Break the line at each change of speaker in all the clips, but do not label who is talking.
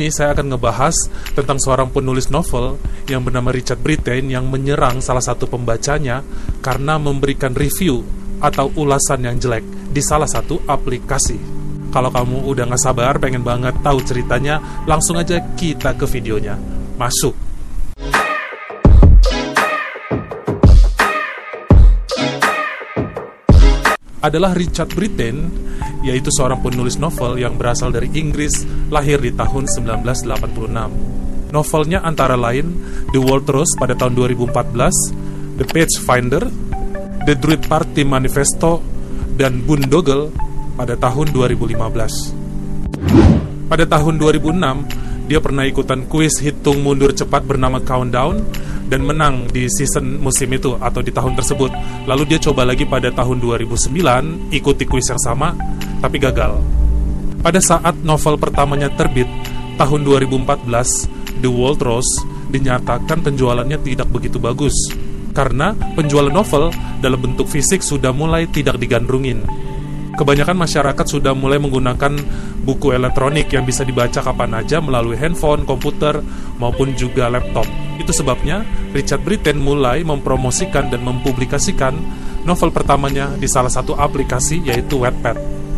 Ini saya akan ngebahas tentang seorang penulis novel yang bernama Richard Britain yang menyerang salah satu pembacanya karena memberikan review atau ulasan yang jelek di salah satu aplikasi. Kalau kamu udah gak sabar, pengen banget tahu ceritanya, langsung aja kita ke videonya. Masuk! adalah Richard Britain, yaitu seorang penulis novel yang berasal dari Inggris, lahir di tahun 1986. Novelnya antara lain The Walrus pada tahun 2014, The Page Finder, The Druid Party Manifesto, dan Boondoggle pada tahun 2015. Pada tahun 2006, dia pernah ikutan kuis hitung mundur cepat bernama Countdown dan menang di season musim itu atau di tahun tersebut. Lalu dia coba lagi pada tahun 2009 ikuti kuis yang sama tapi gagal. Pada saat novel pertamanya terbit tahun 2014, The World Rose dinyatakan penjualannya tidak begitu bagus karena penjualan novel dalam bentuk fisik sudah mulai tidak digandrungin. Kebanyakan masyarakat sudah mulai menggunakan buku elektronik yang bisa dibaca kapan aja melalui handphone, komputer, maupun juga laptop. Itu sebabnya Richard Britain mulai mempromosikan dan mempublikasikan novel pertamanya di salah satu aplikasi yaitu Wattpad.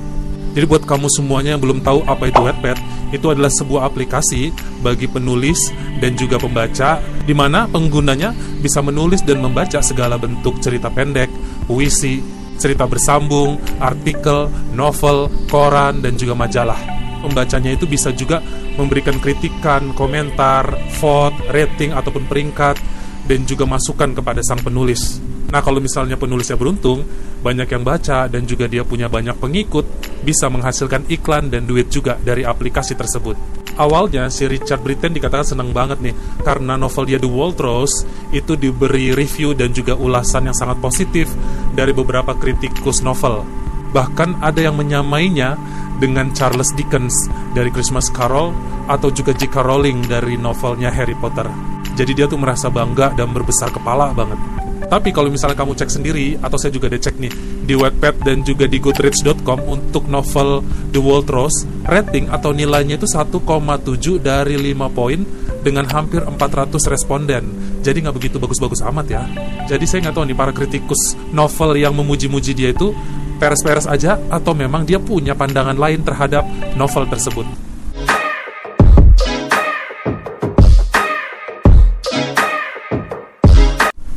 Jadi buat kamu semuanya yang belum tahu apa itu Wattpad, itu adalah sebuah aplikasi bagi penulis dan juga pembaca di mana penggunanya bisa menulis dan membaca segala bentuk cerita pendek, puisi, cerita bersambung, artikel, novel, koran, dan juga majalah pembacanya itu bisa juga memberikan kritikan, komentar, vote, rating ataupun peringkat dan juga masukan kepada sang penulis. Nah, kalau misalnya penulisnya beruntung, banyak yang baca dan juga dia punya banyak pengikut, bisa menghasilkan iklan dan duit juga dari aplikasi tersebut. Awalnya si Richard Britain dikatakan senang banget nih karena novel dia The Walrus itu diberi review dan juga ulasan yang sangat positif dari beberapa kritikus novel. Bahkan ada yang menyamainya dengan Charles Dickens dari Christmas Carol atau juga J.K. Rowling dari novelnya Harry Potter. Jadi dia tuh merasa bangga dan berbesar kepala banget. Tapi kalau misalnya kamu cek sendiri, atau saya juga ada cek nih, di Wattpad dan juga di Goodreads.com untuk novel The Walrus, rating atau nilainya itu 1,7 dari 5 poin dengan hampir 400 responden. Jadi nggak begitu bagus-bagus amat ya. Jadi saya nggak tahu nih para kritikus novel yang memuji-muji dia itu peres-peres aja atau memang dia punya pandangan lain terhadap novel tersebut.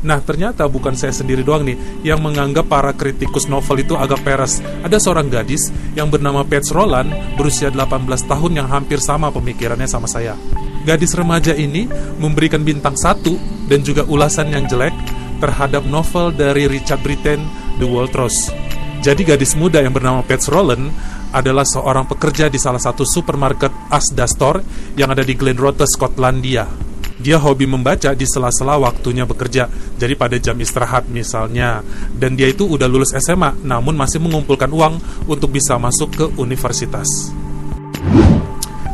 Nah, ternyata bukan saya sendiri doang nih yang menganggap para kritikus novel itu agak peres. Ada seorang gadis yang bernama Paige Roland, berusia 18 tahun yang hampir sama pemikirannya sama saya. Gadis remaja ini memberikan bintang satu dan juga ulasan yang jelek terhadap novel dari Richard Britain, The Walrus. Jadi gadis muda yang bernama Paige Roland adalah seorang pekerja di salah satu supermarket Asda Store yang ada di Glenrothes, Skotlandia. Dia hobi membaca di sela-sela waktunya bekerja, jadi pada jam istirahat misalnya. Dan dia itu udah lulus SMA, namun masih mengumpulkan uang untuk bisa masuk ke universitas.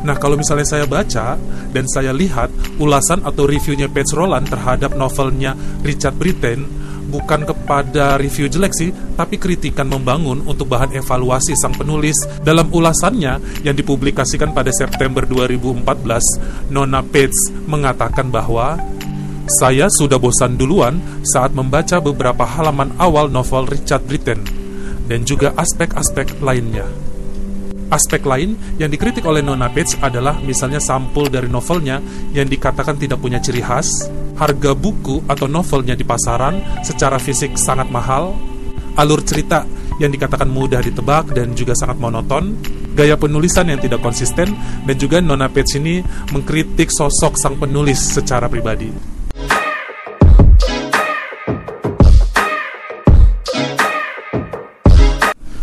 Nah, kalau misalnya saya baca dan saya lihat ulasan atau reviewnya Paige Roland terhadap novelnya Richard Britain, bukan kepada review jelek sih, tapi kritikan membangun untuk bahan evaluasi sang penulis. Dalam ulasannya yang dipublikasikan pada September 2014, Nona Page mengatakan bahwa saya sudah bosan duluan saat membaca beberapa halaman awal novel Richard Britain dan juga aspek-aspek lainnya. Aspek lain yang dikritik oleh Nona Page adalah misalnya sampul dari novelnya yang dikatakan tidak punya ciri khas, harga buku atau novelnya di pasaran secara fisik sangat mahal, alur cerita yang dikatakan mudah ditebak dan juga sangat monoton, gaya penulisan yang tidak konsisten, dan juga Nona Page ini mengkritik sosok sang penulis secara pribadi.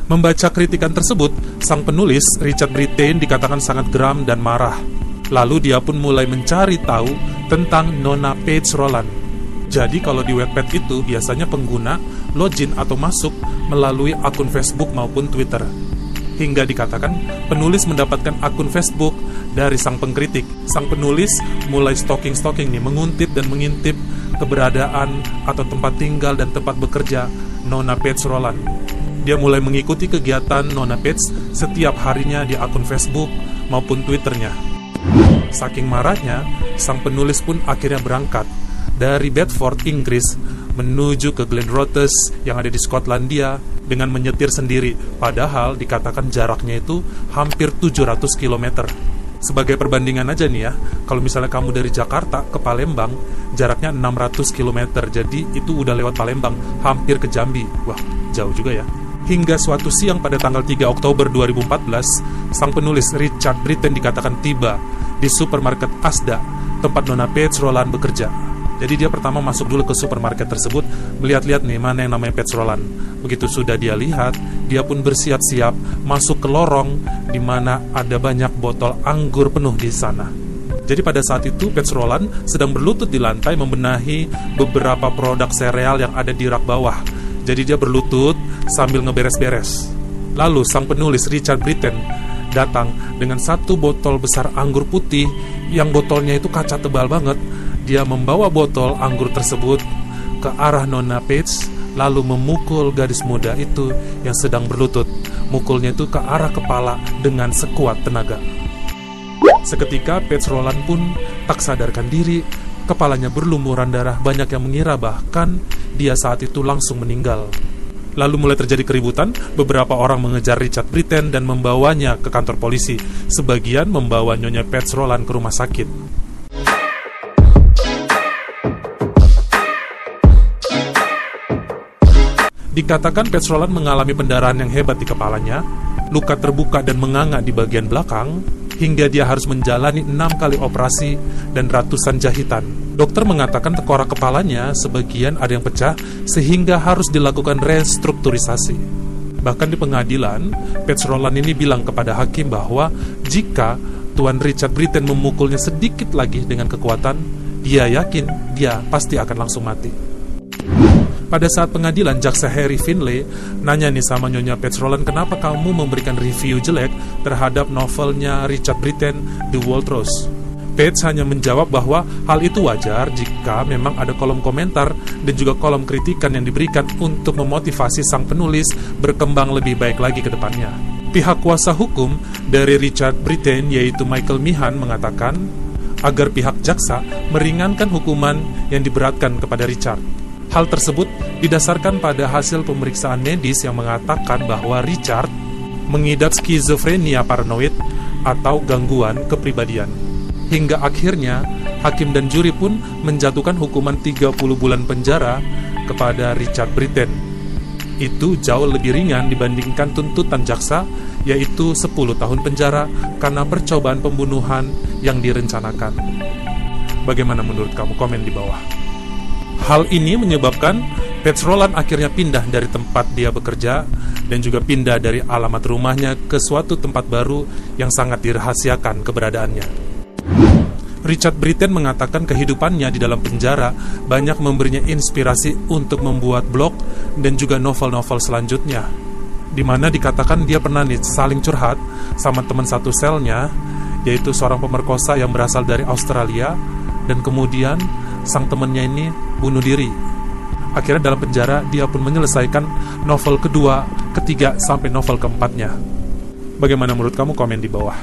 Membaca kritikan tersebut, sang penulis Richard Britain dikatakan sangat geram dan marah. Lalu dia pun mulai mencari tahu tentang Nona Page Roland. Jadi kalau di webpad itu biasanya pengguna login atau masuk melalui akun Facebook maupun Twitter. Hingga dikatakan penulis mendapatkan akun Facebook dari sang pengkritik. Sang penulis mulai stalking-stalking nih, menguntip dan mengintip keberadaan atau tempat tinggal dan tempat bekerja Nona Page Roland. Dia mulai mengikuti kegiatan Nona Page setiap harinya di akun Facebook maupun Twitternya. Saking marahnya, sang penulis pun akhirnya berangkat dari Bedford, Inggris, menuju ke Glen Rothes yang ada di Skotlandia dengan menyetir sendiri, padahal dikatakan jaraknya itu hampir 700 km. Sebagai perbandingan aja nih ya, kalau misalnya kamu dari Jakarta ke Palembang, jaraknya 600 km, jadi itu udah lewat Palembang, hampir ke Jambi. Wah, jauh juga ya. Hingga suatu siang pada tanggal 3 Oktober 2014, sang penulis Richard Britten dikatakan tiba di supermarket Asda, tempat Nona Page Roland bekerja. Jadi dia pertama masuk dulu ke supermarket tersebut, melihat-lihat nih mana yang namanya Pets Roland. Begitu sudah dia lihat, dia pun bersiap-siap masuk ke lorong di mana ada banyak botol anggur penuh di sana. Jadi pada saat itu Pets Roland sedang berlutut di lantai membenahi beberapa produk sereal yang ada di rak bawah. Jadi dia berlutut sambil ngeberes-beres. Lalu sang penulis Richard Britten datang dengan satu botol besar anggur putih yang botolnya itu kaca tebal banget dia membawa botol anggur tersebut ke arah Nona Page, lalu memukul gadis muda itu yang sedang berlutut. Mukulnya itu ke arah kepala dengan sekuat tenaga. Seketika Page Roland pun tak sadarkan diri, kepalanya berlumuran darah banyak yang mengira bahkan dia saat itu langsung meninggal. Lalu mulai terjadi keributan, beberapa orang mengejar Richard Britten dan membawanya ke kantor polisi. Sebagian membawa Nyonya Pets Roland ke rumah sakit. Dikatakan Petrolan mengalami pendarahan yang hebat di kepalanya, luka terbuka dan menganga di bagian belakang, hingga dia harus menjalani enam kali operasi dan ratusan jahitan. Dokter mengatakan tengkorak kepalanya sebagian ada yang pecah sehingga harus dilakukan restrukturisasi. Bahkan di pengadilan, Petrolan ini bilang kepada hakim bahwa jika Tuan Richard Britten memukulnya sedikit lagi dengan kekuatan, dia yakin dia pasti akan langsung mati. Pada saat pengadilan, jaksa Harry Finlay nanya nih sama Nyonya Petrolan, kenapa kamu memberikan review jelek terhadap novelnya Richard Britten, The Walters? Page hanya menjawab bahwa hal itu wajar jika memang ada kolom komentar dan juga kolom kritikan yang diberikan untuk memotivasi sang penulis berkembang lebih baik lagi ke depannya. Pihak kuasa hukum dari Richard Britten yaitu Michael Mihan mengatakan agar pihak jaksa meringankan hukuman yang diberatkan kepada Richard. Hal tersebut didasarkan pada hasil pemeriksaan medis yang mengatakan bahwa Richard mengidap skizofrenia paranoid atau gangguan kepribadian. Hingga akhirnya, hakim dan juri pun menjatuhkan hukuman 30 bulan penjara kepada Richard Britten. Itu jauh lebih ringan dibandingkan tuntutan jaksa, yaitu 10 tahun penjara karena percobaan pembunuhan yang direncanakan. Bagaimana menurut kamu? Komen di bawah. Hal ini menyebabkan Pets Roland akhirnya pindah dari tempat dia bekerja dan juga pindah dari alamat rumahnya ke suatu tempat baru yang sangat dirahasiakan keberadaannya. Richard Britten mengatakan kehidupannya di dalam penjara banyak memberinya inspirasi untuk membuat blog dan juga novel-novel selanjutnya. Di mana dikatakan dia pernah nih saling curhat sama teman satu selnya, yaitu seorang pemerkosa yang berasal dari Australia, dan kemudian sang temannya ini bunuh diri. Akhirnya dalam penjara dia pun menyelesaikan novel kedua, ketiga, sampai novel keempatnya. Bagaimana menurut kamu? Komen di bawah.